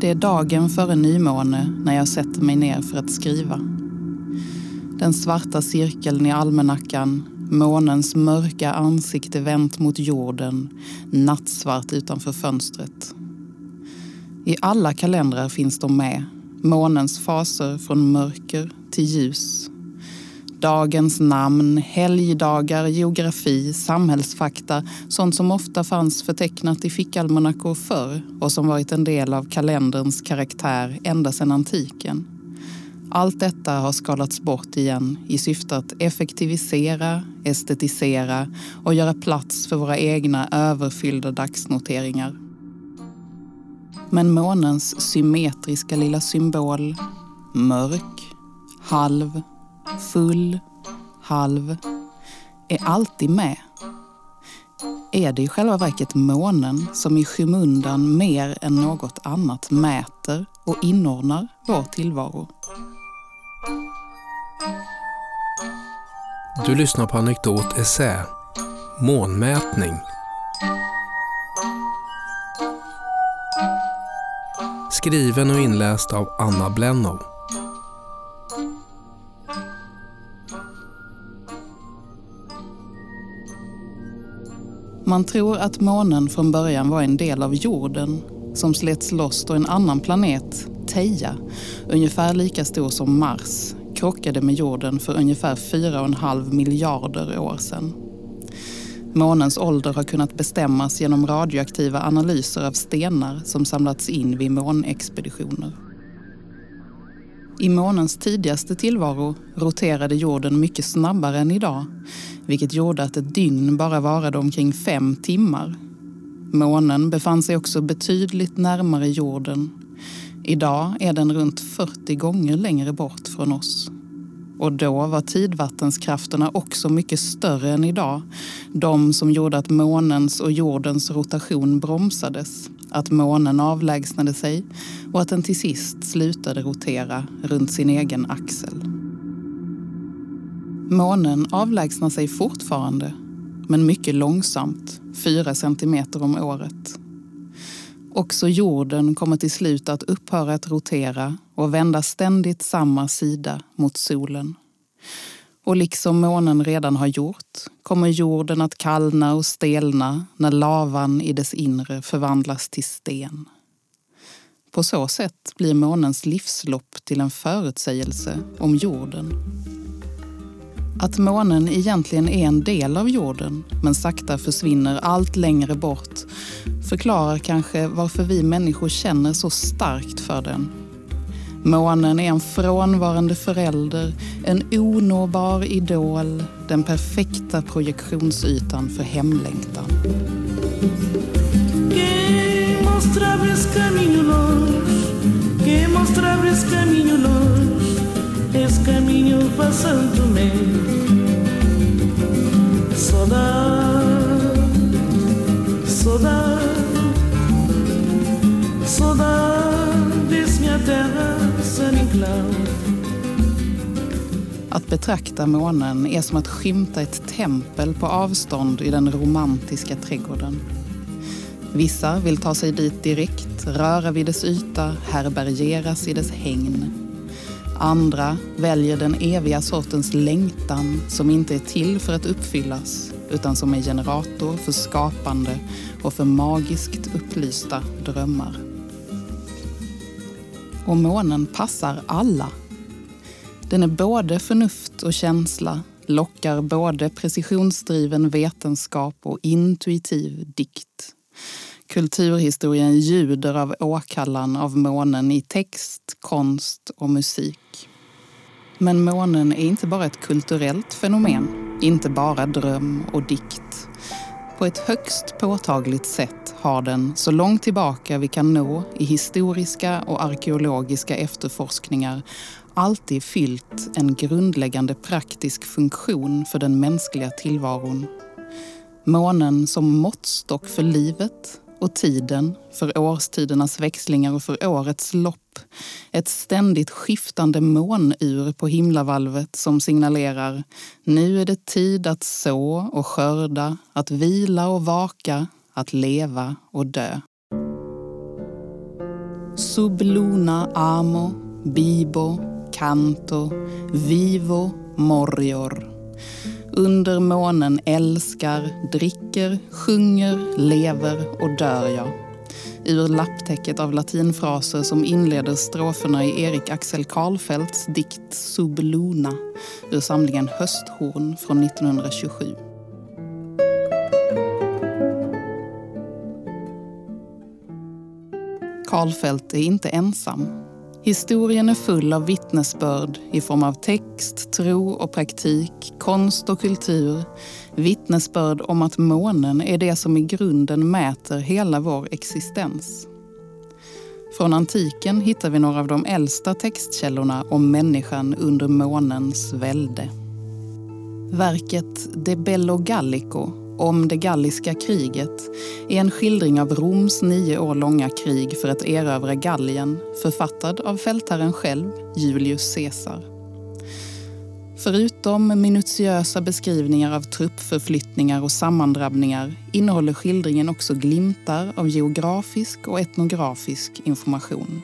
Det är dagen före nymåne när jag sätter mig ner för att skriva. Den svarta cirkeln i almanackan, månens mörka ansikte vänt mot jorden, nattsvart utanför fönstret. I alla kalendrar finns de med. Månens faser från mörker till ljus. Dagens namn, helgdagar, geografi, samhällsfakta. Sånt som ofta fanns förtecknat i fickalmanackor förr och som varit en del av kalenderns karaktär ända sedan antiken. Allt detta har skalats bort igen i syfte att effektivisera, estetisera och göra plats för våra egna överfyllda dagsnoteringar. Men månens symmetriska lilla symbol, mörk, halv, full, halv, är alltid med. Är det i själva verket månen som i skymundan mer än något annat mäter och inordnar vår tillvaro? Du lyssnar på Anekdot Essä, Månmätning. Skriven och inläst av Anna Blennow. Man tror att månen från början var en del av jorden som slets loss då en annan planet, Theia, ungefär lika stor som Mars, krockade med jorden för ungefär 4,5 miljarder år sedan. Månens ålder har kunnat bestämmas genom radioaktiva analyser av stenar som samlats in vid månexpeditioner. I månens tidigaste tillvaro roterade jorden mycket snabbare än idag vilket gjorde att ett dygn bara varade omkring fem timmar. Månen befann sig också betydligt närmare jorden. Idag är den runt 40 gånger längre bort från oss. Och då var tidvattenskrafterna också mycket större än idag. De som gjorde att månens och jordens rotation bromsades, att månen avlägsnade sig och att den till sist slutade rotera runt sin egen axel. Månen avlägsnar sig fortfarande, men mycket långsamt, fyra centimeter om året. Också jorden kommer till slut att upphöra att rotera och vända ständigt samma sida mot solen. Och liksom månen redan har gjort kommer jorden att kallna och stelna när lavan i dess inre förvandlas till sten. På så sätt blir månens livslopp till en förutsägelse om jorden. Att månen egentligen är en del av jorden men sakta försvinner allt längre bort förklarar kanske varför vi människor känner så starkt för den. Månen är en frånvarande förälder, en onåbar idol, den perfekta projektionsytan för hemlängtan. Que mostrabas Saudade, saudade, saudades minha terra att betrakta månen är som att skymta ett tempel på avstånd i den romantiska trädgården. Vissa vill ta sig dit direkt, röra vid dess yta, härbärgeras i dess hägn. Andra väljer den eviga sortens längtan som inte är till för att uppfyllas utan som är generator för skapande och för magiskt upplysta drömmar. Och månen passar alla. Den är både förnuft och känsla, lockar både precisionsdriven vetenskap och intuitiv dikt. Kulturhistorien ljuder av åkallan av månen i text, konst och musik. Men månen är inte bara ett kulturellt fenomen, inte bara dröm och dikt. På ett högst påtagligt sätt har den, så långt tillbaka vi kan nå i historiska och arkeologiska efterforskningar, alltid fyllt en grundläggande praktisk funktion för den mänskliga tillvaron. Månen som måttstock för livet och tiden, för årstidernas växlingar och för årets lopp. Ett ständigt skiftande månur på himlavalvet som signalerar nu är det tid att så och skörda, att vila och vaka, att leva och dö. Subluna amo, bibo, canto, vivo, morior. Under månen älskar, dricker, sjunger, lever och dör jag. Ur lapptäcket av latinfraser som inleder stroferna i Erik Axel Karlfeldts dikt Subluna ur samlingen Hösthorn från 1927. Karlfeldt är inte ensam. Historien är full av vittnesbörd i form av text, tro och praktik, konst och kultur. Vittnesbörd om att månen är det som i grunden mäter hela vår existens. Från antiken hittar vi några av de äldsta textkällorna om människan under månens välde. Verket De Bello Gallico om det galliska kriget är en skildring av Roms nio år långa krig för att erövra Gallien författad av fältherren själv, Julius Caesar. Förutom minutiösa beskrivningar av truppförflyttningar och sammandrabbningar innehåller skildringen också glimtar av geografisk och etnografisk information.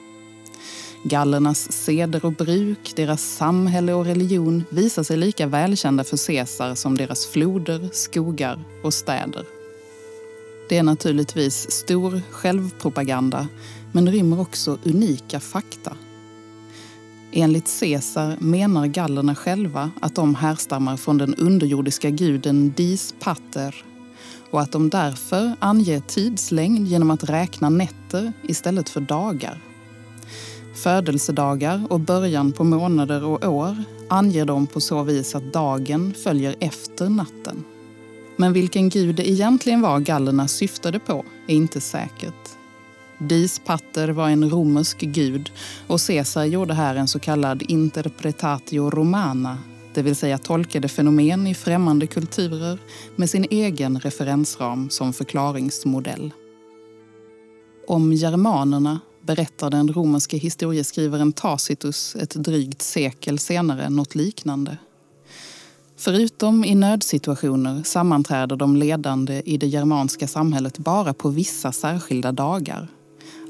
Gallernas seder och bruk, deras samhälle och religion visar sig lika välkända för Caesar som deras floder, skogar och städer. Det är naturligtvis stor självpropaganda men rymmer också unika fakta. Enligt Caesar menar gallerna själva att de härstammar från den underjordiska guden Dis Pater och att de därför anger tidslängd genom att räkna nätter istället för dagar. Födelsedagar och början på månader och år anger de på så vis att dagen följer efter natten. Men vilken gud det egentligen var gallerna syftade på är inte säkert. Dis Pater var en romersk gud och Caesar gjorde här en så kallad interpretatio romana, det vill säga tolkade fenomen i främmande kulturer med sin egen referensram som förklaringsmodell. Om germanerna berättar den romerske historieskrivaren Tacitus ett drygt sekel senare något liknande. Förutom i nödsituationer sammanträder de ledande i det germanska samhället bara på vissa särskilda dagar.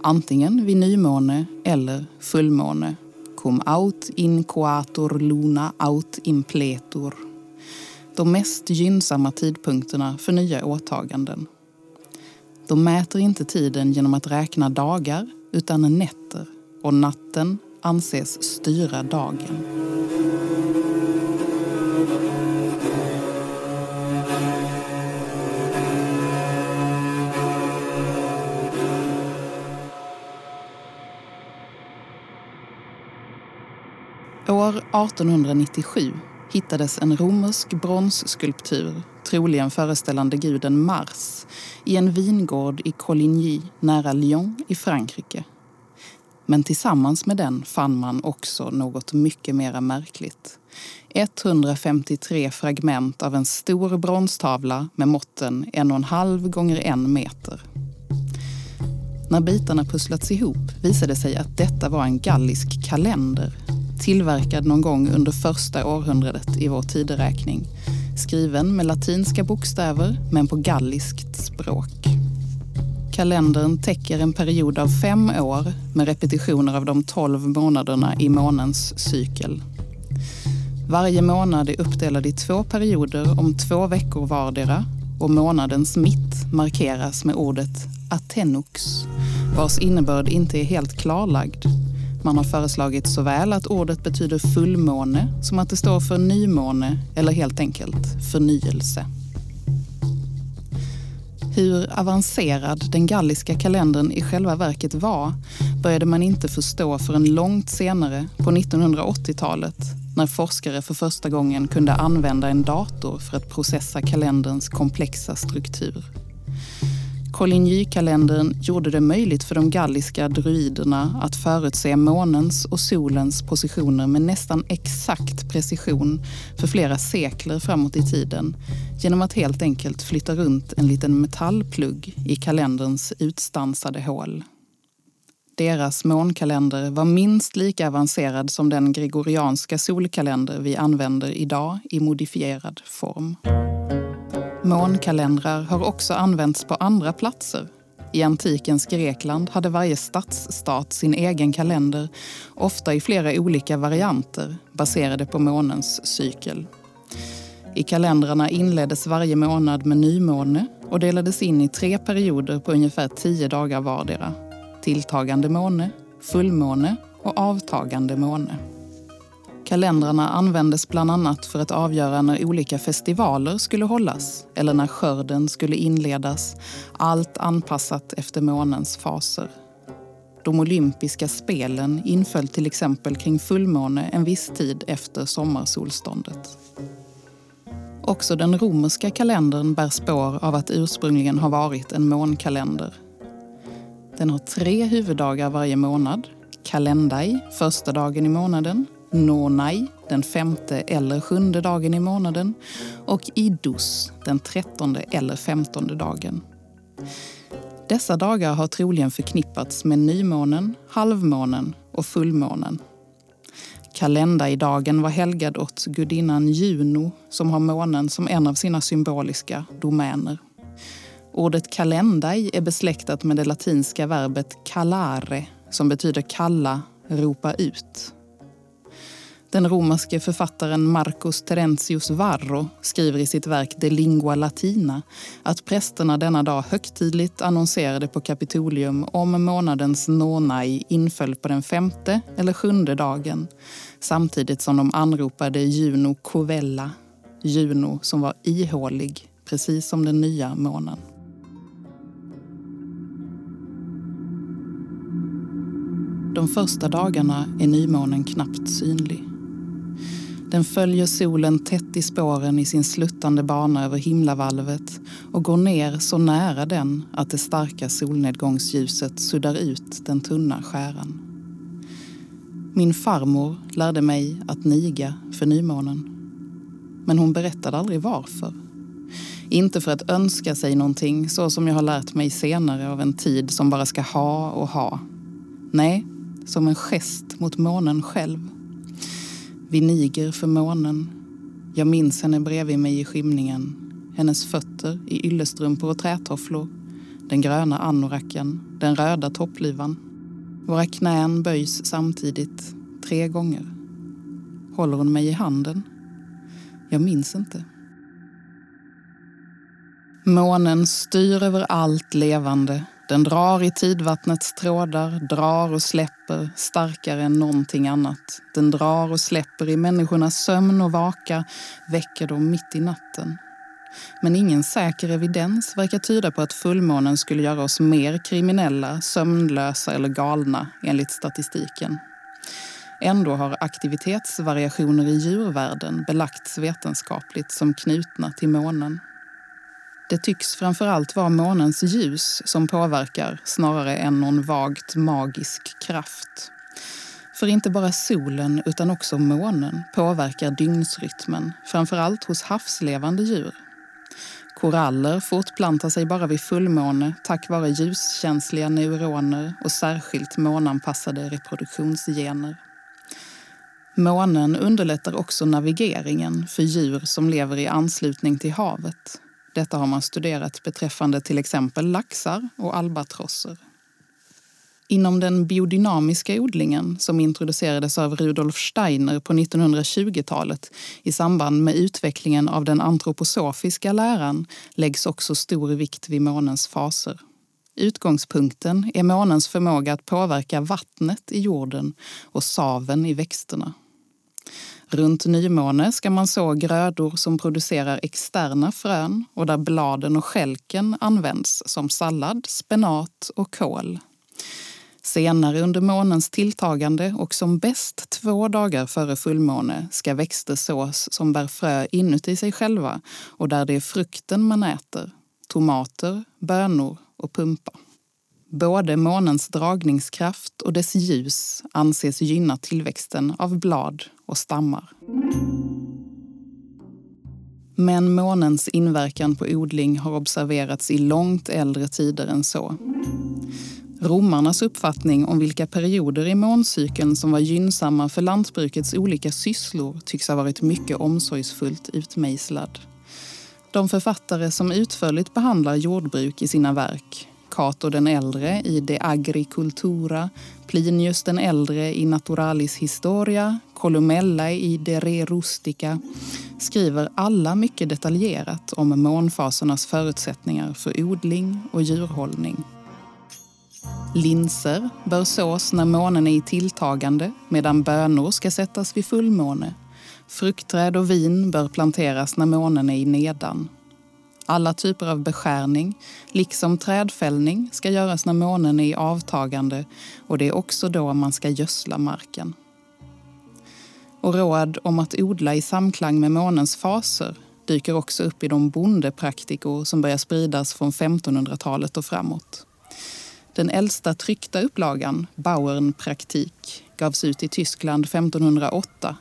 Antingen vid nymåne eller fullmåne. Cum aut in coator luna aut impletur. De mest gynnsamma tidpunkterna för nya åtaganden. De mäter inte tiden genom att räkna dagar utan nätter och natten anses styra dagen. År 1897 hittades en romersk bronsskulptur, troligen föreställande guden Mars, i en vingård i Coligny nära Lyon i Frankrike. Men tillsammans med den fann man också något mycket mer märkligt. 153 fragment av en stor bronstavla med måtten en och en halv gånger 1 meter. När bitarna pusslats ihop visade sig att detta var en gallisk kalender tillverkad någon gång under första århundradet i vår tideräkning. Skriven med latinska bokstäver men på galliskt språk. Kalendern täcker en period av fem år med repetitioner av de tolv månaderna i månens cykel. Varje månad är uppdelad i två perioder om två veckor vardera och månadens mitt markeras med ordet atenux vars innebörd inte är helt klarlagd man har föreslagit såväl att ordet betyder fullmåne som att det står för nymåne eller helt enkelt förnyelse. Hur avancerad den galliska kalendern i själva verket var började man inte förstå förrän långt senare, på 1980-talet, när forskare för första gången kunde använda en dator för att processa kalenderns komplexa struktur. Coligny-kalendern gjorde det möjligt för de galliska druiderna att förutse månens och solens positioner med nästan exakt precision för flera sekler framåt i tiden genom att helt enkelt flytta runt en liten metallplugg i kalenderns utstansade hål. Deras månkalender var minst lika avancerad som den gregorianska solkalender vi använder idag i modifierad form. Månkalendrar har också använts på andra platser. I antikens Grekland hade varje stadsstat sin egen kalender, ofta i flera olika varianter baserade på månens cykel. I kalendrarna inleddes varje månad med nymåne och delades in i tre perioder på ungefär tio dagar vardera. Tilltagande måne, fullmåne och avtagande måne. Kalendrarna användes bland annat för att avgöra när olika festivaler skulle hållas eller när skörden skulle inledas, allt anpassat efter månens faser. De olympiska spelen inföll till exempel kring fullmåne en viss tid efter sommarsolståndet. Också den romerska kalendern bär spår av att ursprungligen ha varit en månkalender. Den har tre huvuddagar varje månad. Kalendai, första dagen i månaden. Nonai, den femte eller sjunde dagen i månaden. Och Idus, den trettonde eller femtonde dagen. Dessa dagar har troligen förknippats med nymånen, halvmånen och fullmånen. Kalendaidagen var helgad åt gudinnan Juno som har månen som en av sina symboliska domäner. Ordet kalendai är besläktat med det latinska verbet calare som betyder kalla, ropa ut. Den romerske författaren Marcus Terentius Varro skriver i sitt verk De lingua latina att prästerna denna dag högtidligt annonserade på Kapitolium om månadens nonai inföll på den femte eller sjunde dagen samtidigt som de anropade Juno Covella, Juno som var ihålig, precis som den nya månen. De första dagarna är nymånen knappt synlig. Den följer solen tätt i spåren i sin sluttande bana över himlavalvet och går ner så nära den att det starka solnedgångsljuset suddar ut den tunna skäran. Min farmor lärde mig att niga för nymånen. Men hon berättade aldrig varför. Inte för att önska sig någonting så som jag har lärt mig senare av en tid som bara ska ha och ha. Nej, som en gest mot månen själv. Vi niger för månen. Jag minns henne bredvid mig i skymningen. Hennes fötter i yllestrumpor och trätofflor. Den gröna anoraken, den röda toppluvan. Våra knän böjs samtidigt, tre gånger. Håller hon mig i handen? Jag minns inte. Månen styr över allt levande den drar i tidvattnets trådar, drar och släpper starkare än någonting annat. Den drar och släpper i människornas sömn och vaka, väcker dem mitt i natten. Men ingen säker evidens verkar tyda på att fullmånen skulle göra oss mer kriminella, sömnlösa eller galna, enligt statistiken. Ändå har aktivitetsvariationer i djurvärlden belagts vetenskapligt som knutna till månen. Det tycks framförallt vara månens ljus som påverkar snarare än någon vagt magisk kraft. För inte bara solen utan också månen påverkar dygnsrytmen, framförallt hos havslevande djur. Koraller fortplantar sig bara vid fullmåne tack vare ljuskänsliga neuroner och särskilt månanpassade reproduktionsgener. Månen underlättar också navigeringen för djur som lever i anslutning till havet. Detta har man studerat beträffande till exempel laxar och albatrosser. Inom den biodynamiska odlingen som introducerades av Rudolf Steiner på 1920-talet i samband med utvecklingen av den antroposofiska läran läggs också stor vikt vid månens faser. Utgångspunkten är månens förmåga att påverka vattnet i jorden och saven i växterna. Runt nymåne ska man så grödor som producerar externa frön och där bladen och skälken används som sallad, spenat och kål. Senare under månens tilltagande och som bäst två dagar före fullmåne ska växter sås som bär frö inuti sig själva och där det är frukten man äter. Tomater, bönor och pumpa. Både månens dragningskraft och dess ljus anses gynna tillväxten av blad och stammar. Men månens inverkan på odling har observerats i långt äldre tider än så. Romarnas uppfattning om vilka perioder i måncykeln som var gynnsamma för lantbrukets olika sysslor tycks ha varit mycket omsorgsfullt utmejslad. De författare som utförligt behandlar jordbruk i sina verk Cato den äldre i De Agricultura, Plinius den äldre i Naturalis Historia, Columella i De Re Rustica skriver alla mycket detaljerat om månfasernas förutsättningar för odling och djurhållning. Linser bör sås när månen är i tilltagande medan bönor ska sättas vid fullmåne. Fruktträd och vin bör planteras när månen är i nedan. Alla typer av beskärning, liksom trädfällning, ska göras när månen är i avtagande och det är också då man ska gödsla marken. Och råd om att odla i samklang med månens faser dyker också upp i de bondepraktikor som börjar spridas från 1500-talet och framåt. Den äldsta tryckta upplagan, Bauernpraktik, gavs ut i Tyskland 1508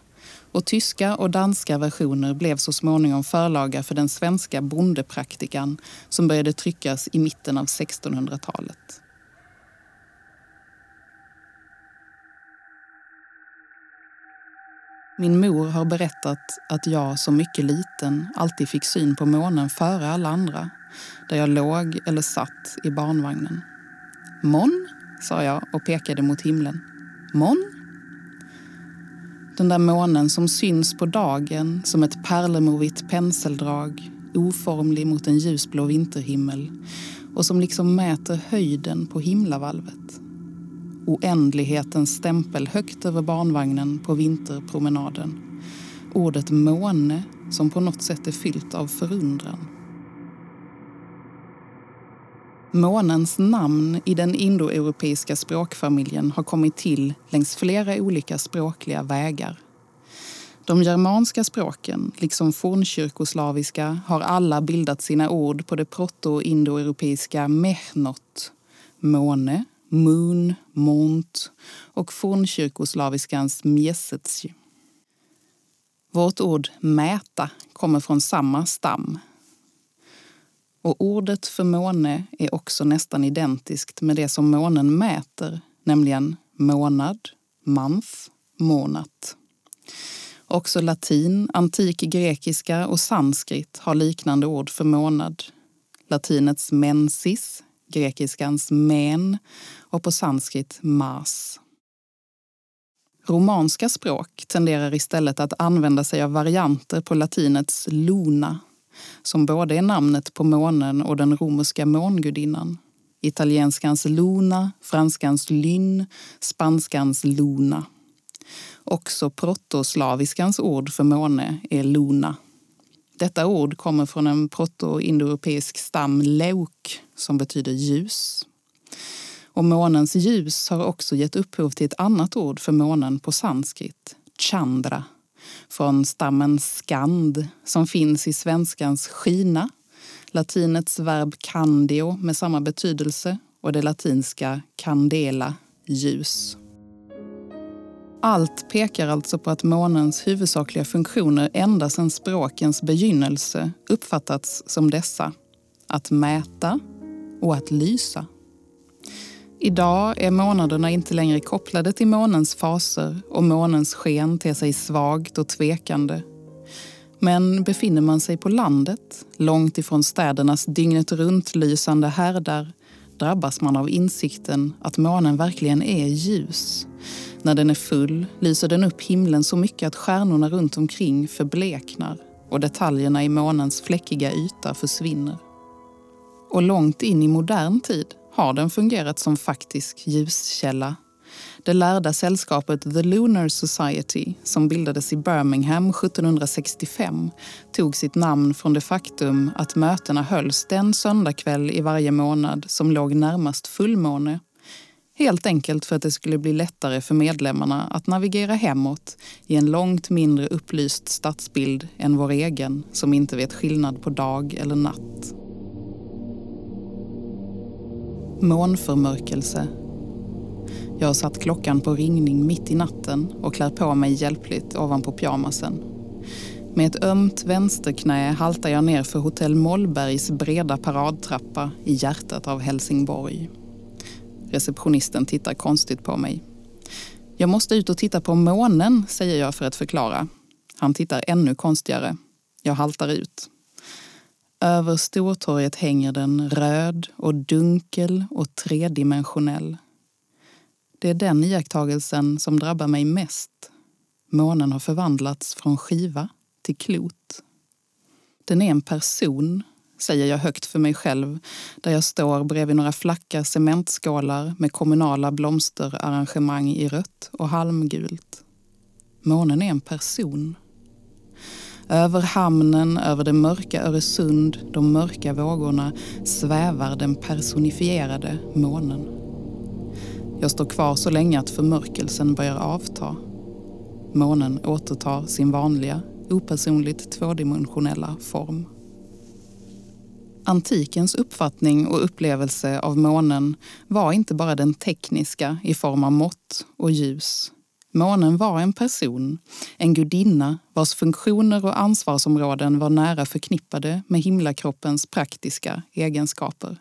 och tyska och danska versioner blev så småningom förlaga för den svenska bondepraktikan som började tryckas i mitten av 1600-talet. Min mor har berättat att jag som mycket liten alltid fick syn på månen före alla andra, där jag låg eller satt i barnvagnen. Mon, sa jag och pekade mot himlen. Mon? Den där månen som syns på dagen som ett pärlemorvitt penseldrag oformlig mot en ljusblå vinterhimmel och som liksom mäter höjden på himlavalvet. Oändlighetens stämpel högt över barnvagnen på vinterpromenaden. Ordet måne som på något sätt är fyllt av förundran. Månens namn i den indoeuropeiska språkfamiljen har kommit till längs flera olika språkliga vägar. De germanska språken, liksom fornkyrkoslaviska, har alla bildat sina ord på det proto-indoeuropeiska mehnot, måne, moon, mont och fornkyrkoslaviskans mjesetsj. Vårt ord mäta kommer från samma stam, och ordet för måne är också nästan identiskt med det som månen mäter, nämligen månad, month, månat. Också latin, antik grekiska och sanskrit har liknande ord för månad. Latinets mensis, grekiskans men och på sanskrit mas. Romanska språk tenderar istället att använda sig av varianter på latinets luna som både är namnet på månen och den romerska mångudinnan. Italienskans luna, franskans Lynn, spanskans luna. Också protoslaviskans ord för måne är luna. Detta ord kommer från en protoindoeuropeisk stam leuk som betyder ljus. Och månens ljus har också gett upphov till ett annat ord för månen på sanskrit, chandra från stammen skand som finns i svenskans skina, latinets verb candio med samma betydelse och det latinska candela, ljus. Allt pekar alltså på att månens huvudsakliga funktioner ända sedan språkens begynnelse uppfattats som dessa. Att mäta och att lysa. Idag är månaderna inte längre kopplade till månens faser och månens sken ter sig svagt och tvekande. Men befinner man sig på landet, långt ifrån städernas dygnet runt-lysande härdar drabbas man av insikten att månen verkligen är ljus. När den är full lyser den upp himlen så mycket att stjärnorna runt omkring förbleknar och detaljerna i månens fläckiga yta försvinner. Och långt in i modern tid har den fungerat som faktisk ljuskälla. Det lärda sällskapet The Lunar Society, som bildades i Birmingham 1765, tog sitt namn från det faktum att mötena hölls den söndagkväll i varje månad som låg närmast fullmåne. Helt enkelt för att det skulle bli lättare för medlemmarna att navigera hemåt i en långt mindre upplyst stadsbild än vår egen som inte vet skillnad på dag eller natt. Månförmörkelse. Jag har satt klockan på ringning mitt i natten och klär på mig hjälpligt ovanpå pyjamasen. Med ett ömt vänsterknä haltar jag ner för hotell Mollbergs breda paradtrappa i hjärtat av Helsingborg. Receptionisten tittar konstigt på mig. Jag måste ut och titta på månen, säger jag för att förklara. Han tittar ännu konstigare. Jag haltar ut. Över Stortorget hänger den röd och dunkel och tredimensionell. Det är den iakttagelsen som drabbar mig mest. Månen har förvandlats från skiva till klot. Den är en person, säger jag högt för mig själv där jag står bredvid några flacka cementskålar med kommunala blomsterarrangemang i rött och halmgult. Månen är en person. Över hamnen, över det mörka Öresund, de mörka vågorna svävar den personifierade månen. Jag står kvar så länge att förmörkelsen börjar avta. Månen återtar sin vanliga, opersonligt tvådimensionella form. Antikens uppfattning och upplevelse av månen var inte bara den tekniska i form av mått och ljus. Månen var en person, en gudinna vars funktioner och ansvarsområden var nära förknippade med himlakroppens praktiska egenskaper.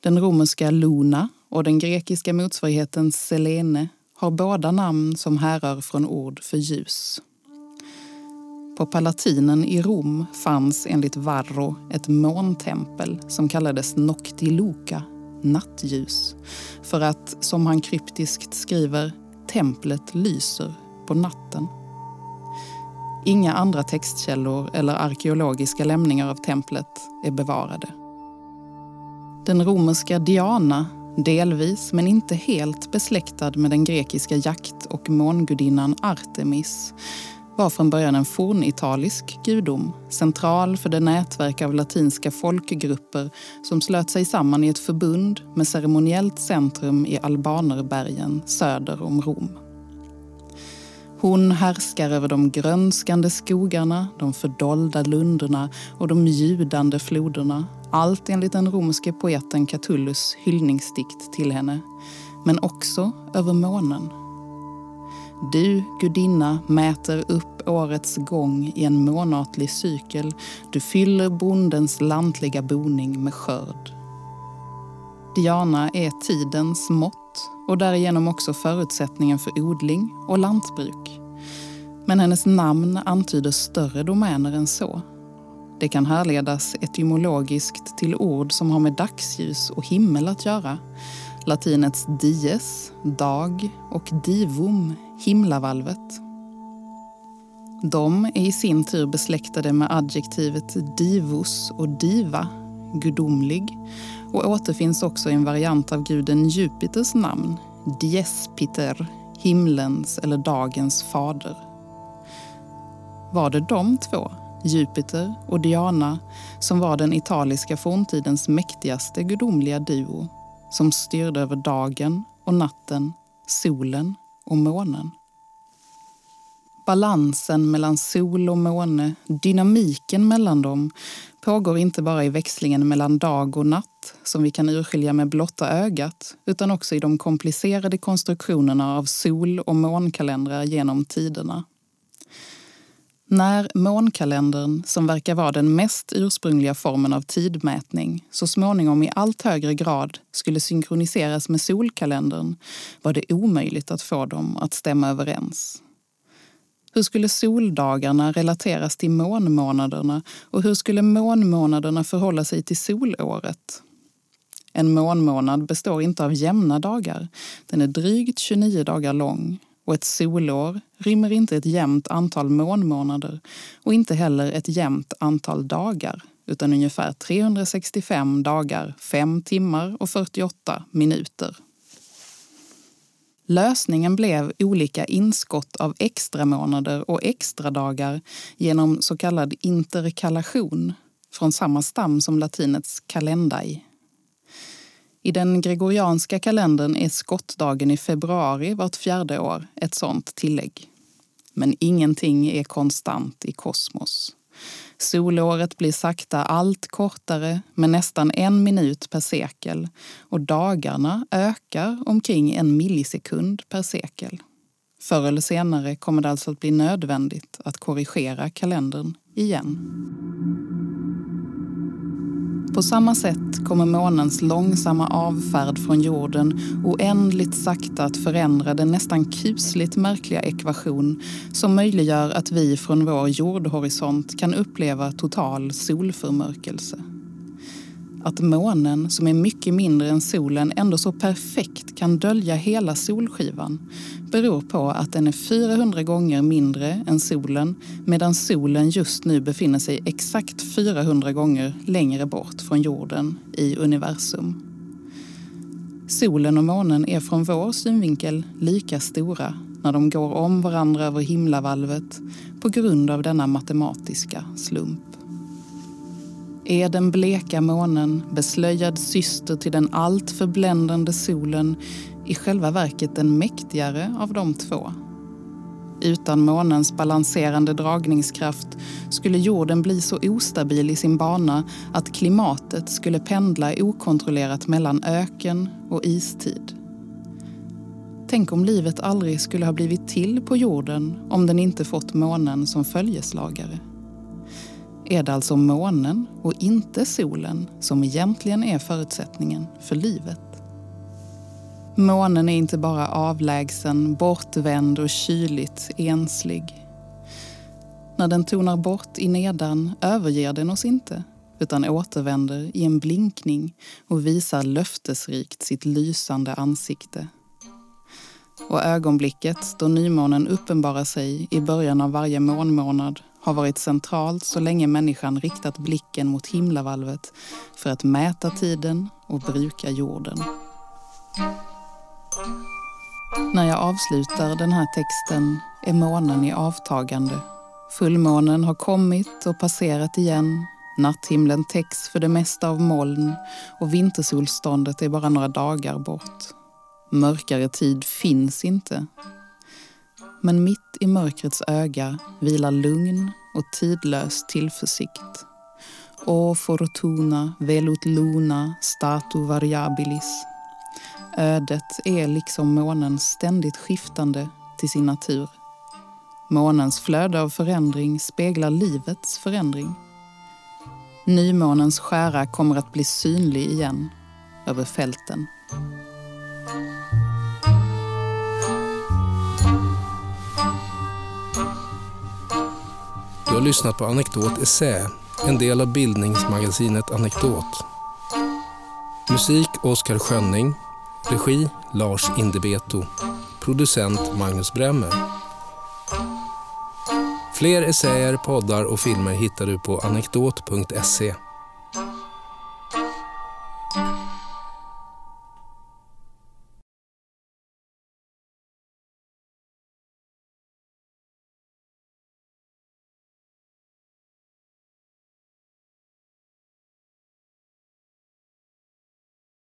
Den romerska Luna och den grekiska motsvarigheten Selene har båda namn som härrör från ord för ljus. På Palatinen i Rom fanns enligt Varro ett måntempel som kallades Noctiluca, nattljus, för att, som han kryptiskt skriver, templet lyser på natten. Inga andra textkällor eller arkeologiska lämningar av templet är bevarade. Den romerska Diana, delvis men inte helt besläktad med den grekiska jakt och mångudinnan Artemis, var från början en fornitalisk gudom, central för det nätverk av latinska folkgrupper som slöt sig samman i ett förbund med ceremoniellt centrum i Albanerbergen söder om Rom. Hon härskar över de grönskande skogarna, de fördolda lunderna och de ljudande floderna. Allt enligt den romerske poeten Catullus hyllningsdikt till henne. Men också över månen du, gudinna, mäter upp årets gång i en månatlig cykel. Du fyller bondens lantliga boning med skörd. Diana är tidens mått och därigenom också förutsättningen för odling och lantbruk. Men hennes namn antyder större domäner än så. Det kan härledas etymologiskt till ord som har med dagsljus och himmel att göra. Latinets dies, dag, och divum, himlavalvet. De är i sin tur besläktade med adjektivet divus och diva, gudomlig, och återfinns också i en variant av guden Jupiters namn, Diespiter, himlens eller dagens fader. Var det de två, Jupiter och Diana, som var den italiska forntidens mäktigaste gudomliga duo, som styrde över dagen och natten, solen och månen. Balansen mellan sol och måne, dynamiken mellan dem, pågår inte bara i växlingen mellan dag och natt som vi kan urskilja med blotta ögat utan också i de komplicerade konstruktionerna av sol och månkalendrar genom tiderna. När månkalendern, som verkar vara den mest ursprungliga formen av tidmätning, så småningom i allt högre grad skulle synkroniseras med solkalendern var det omöjligt att få dem att stämma överens. Hur skulle soldagarna relateras till månmånaderna och hur skulle månmånaderna förhålla sig till solåret? En månmånad består inte av jämna dagar. Den är drygt 29 dagar lång och ett solår rymmer inte ett jämnt antal månmånader och inte heller ett jämnt antal dagar utan ungefär 365 dagar, 5 timmar och 48 minuter. Lösningen blev olika inskott av extramånader och extradagar genom så kallad interkalation från samma stam som latinets kalendai. I den gregorianska kalendern är skottdagen i februari vart fjärde år ett sådant tillägg. Men ingenting är konstant i kosmos. Solåret blir sakta allt kortare med nästan en minut per sekel och dagarna ökar omkring en millisekund per sekel. Förr eller senare kommer det alltså att bli nödvändigt att korrigera kalendern igen. På samma sätt kommer månens långsamma avfärd från jorden oändligt sakta att förändra den nästan kusligt märkliga ekvation som möjliggör att vi från vår jordhorisont kan uppleva total solförmörkelse. Att månen, som är mycket mindre än solen, ändå så perfekt kan dölja hela solskivan beror på att den är 400 gånger mindre än solen medan solen just nu befinner sig exakt 400 gånger längre bort från jorden i universum. Solen och månen är från vår synvinkel lika stora när de går om varandra över himlavalvet på grund av denna matematiska slump. Är den bleka månen, beslöjad syster till den allt förbländande solen, i själva verket den mäktigare av de två. Utan månens balanserande dragningskraft skulle jorden bli så ostabil i sin bana att klimatet skulle pendla okontrollerat mellan öken och istid. Tänk om livet aldrig skulle ha blivit till på jorden om den inte fått månen som följeslagare. Är det alltså månen och inte solen som egentligen är förutsättningen för livet? Månen är inte bara avlägsen, bortvänd och kyligt enslig. När den tonar bort i nedan överger den oss inte utan återvänder i en blinkning och visar löftesrikt sitt lysande ansikte. Och ögonblicket då nymånen uppenbarar sig i början av varje månmånad har varit centralt så länge människan riktat blicken mot himlavalvet för att mäta tiden och bruka jorden. När jag avslutar den här texten är månen i avtagande. Fullmånen har kommit och passerat igen. Natthimlen täcks för det mesta av moln och vintersolståndet är bara några dagar bort. Mörkare tid finns inte. Men mitt i mörkrets öga vilar lugn och tidlös tillförsikt. O fortuna velut luna statu variabilis Ödet är liksom månen ständigt skiftande till sin natur. Månens flöde av förändring speglar livets förändring. Nymånens skära kommer att bli synlig igen över fälten. Har lyssnat på Anekdot Essä, en del av bildningsmagasinet Anekdot. Musik Oskar Schönning Regi Lars Indebeto. Producent Magnus Bremmer. Fler essäer, poddar och filmer hittar du på anekdot.se.